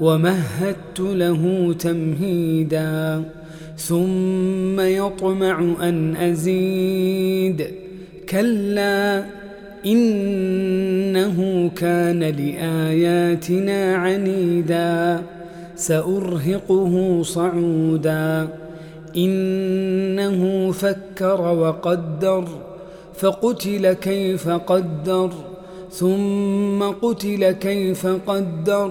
ومهدت له تمهيدا ثم يطمع أن أزيد كلا إنه كان لآياتنا عنيدا سأرهقه صعودا إنه فكر وقدر فقتل كيف قدر ثم قتل كيف قدر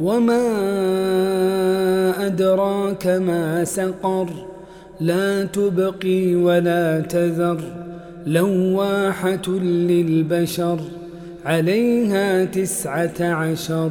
وما أدراك ما سقر لا تبقي ولا تذر لواحة للبشر عليها تسعة عشر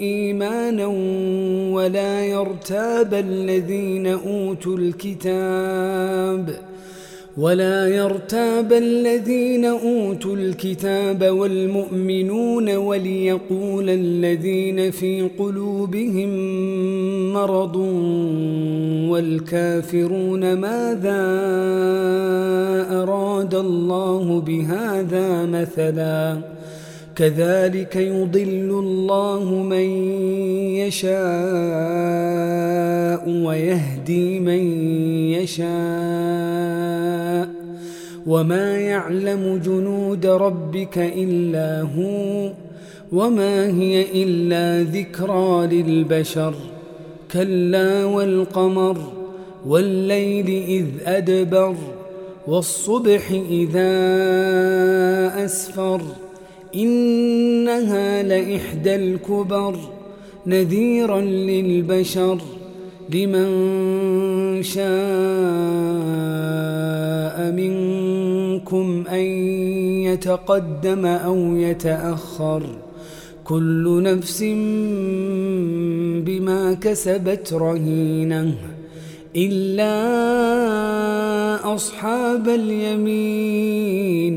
إيمانا ولا يرتاب الذين أوتوا الكتاب ولا يرتاب الذين أوتوا الكتاب والمؤمنون وليقول الذين في قلوبهم مرض والكافرون ماذا أراد الله بهذا مثلا كذلك يضل الله من يشاء ويهدي من يشاء وما يعلم جنود ربك إلا هو وما هي إلا ذكرى للبشر كلا والقمر والليل إذ أدبر والصبح إذا أسفر إنها لإحدى الكبر نذيرا للبشر لمن شاء منكم أن يتقدم أو يتأخر كل نفس بما كسبت رهينة إلا أصحاب اليمين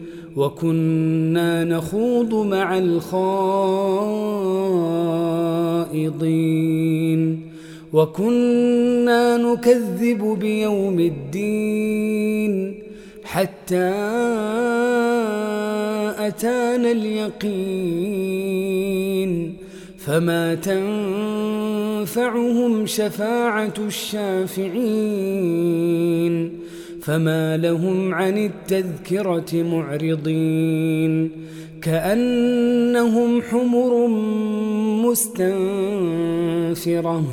وكنا نخوض مع الخائضين وكنا نكذب بيوم الدين حتى أتانا اليقين فما تنفعهم شفاعة الشافعين فما لهم عن التذكرة معرضين كأنهم حمر مستنفرة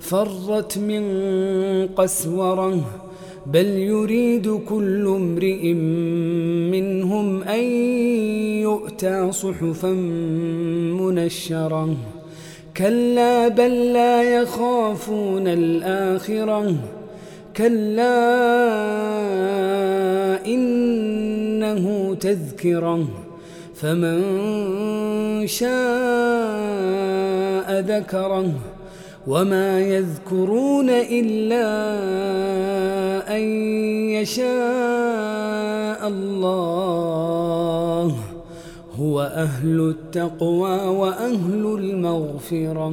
فرت من قسورة بل يريد كل امرئ منهم أن يؤتى صحفا منشرة كلا بل لا يخافون الآخرة كلا إنه تذكرة فمن شاء ذكره وما يذكرون إلا أن يشاء الله. هو أهل التقوى وأهل المغفرة.